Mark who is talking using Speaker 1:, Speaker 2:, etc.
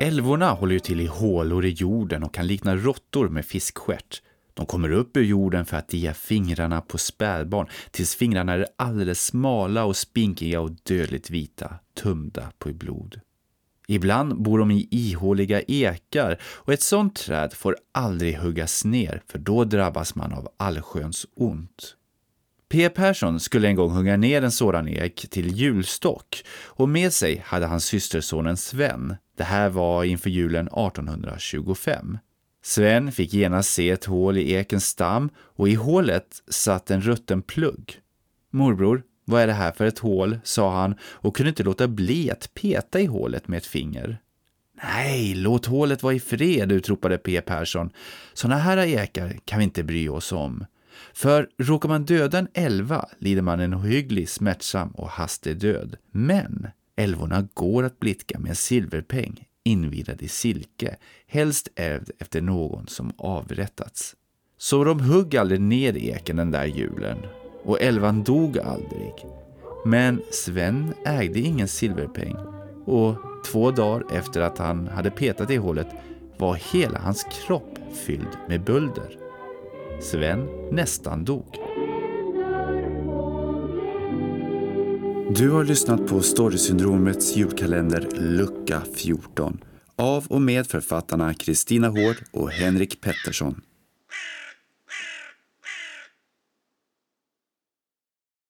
Speaker 1: Älvorna håller ju till i hålor i jorden och kan likna råttor med fiskstjärt. De kommer upp ur jorden för att dia fingrarna på spädbarn tills fingrarna är alldeles smala och spinkiga och dödligt vita, tömda på blod. Ibland bor de i ihåliga ekar och ett sånt träd får aldrig huggas ner för då drabbas man av allsköns ont. P. Persson skulle en gång hugga ner en sådan ek till julstock och med sig hade han systersonen Sven. Det här var inför julen 1825. Sven fick genast se ett hål i ekens stam och i hålet satt en rutten plugg. Morbror, vad är det här för ett hål, sa han och kunde inte låta bli att peta i hålet med ett finger. Nej, låt hålet vara i fred, utropade P. Persson. Såna här ekar kan vi inte bry oss om. För råkar man döda en älva lider man en ohygglig, smärtsam och hastig död. Men älvorna går att blidka med en silverpeng invirad i silke, helst ärvd efter någon som avrättats. Så de hugg aldrig ner eken den där julen och älvan dog aldrig. Men Sven ägde ingen silverpeng och två dagar efter att han hade petat i hålet var hela hans kropp fylld med bölder. Sven nästan dog.
Speaker 2: Du har lyssnat på Storysyndromets julkalender lucka 14 av och med författarna Kristina Hård och Henrik Pettersson.